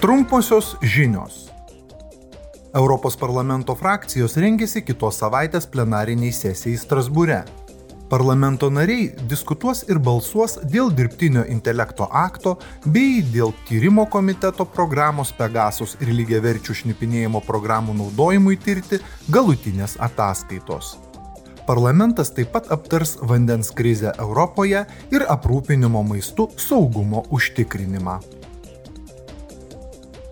Trumposios žinios. Europos parlamento frakcijos rengiasi kitos savaitės plenariniai sesijai Strasbūre. Parlamento nariai diskutuos ir balsuos dėl dirbtinio intelekto akto bei dėl tyrimo komiteto programos Pegasus ir lygiaverčių šnipinėjimo programų naudojimui tirti galutinės ataskaitos. Parlamentas taip pat aptars vandens krizę Europoje ir aprūpinimo maistu saugumo užtikrinimą.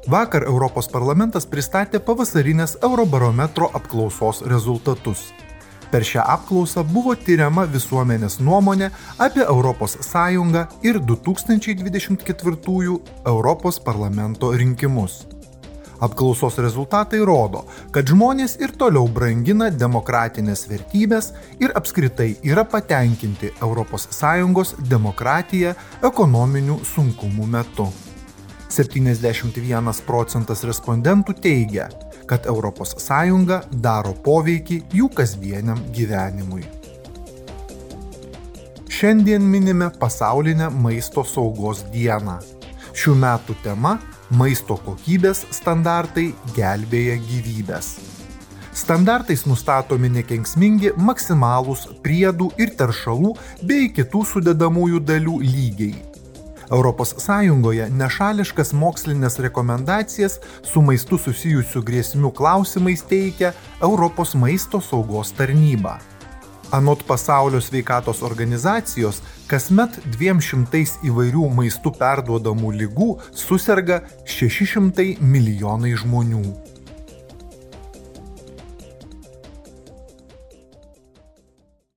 Vakar Europos parlamentas pristatė pavasarinės Eurobarometro apklausos rezultatus. Per šią apklausą buvo tyriama visuomenės nuomonė apie ES ir 2024 Europos parlamento rinkimus. Apklausos rezultatai rodo, kad žmonės ir toliau brangina demokratinės vertybės ir apskritai yra patenkinti ES demokratija ekonominių sunkumų metu. 71 procentas respondentų teigia, kad ES daro poveikį jų kasdieniam gyvenimui. Šiandien minime pasaulinę maisto saugos dieną. Šių metų tema - maisto kokybės standartai gelbėja gyvybės. Standartais nustatomi nekenksmingi maksimalūs priedų ir teršalų bei kitų sudedamųjų dalių lygiai ES nešališkas mokslinės rekomendacijas su maistu susijusių grėsmių klausimais teikia Europos maisto saugos tarnyba. Anot pasaulio sveikatos organizacijos, kasmet 200 įvairių maistų perduodamų lygų susirga 600 milijonai žmonių.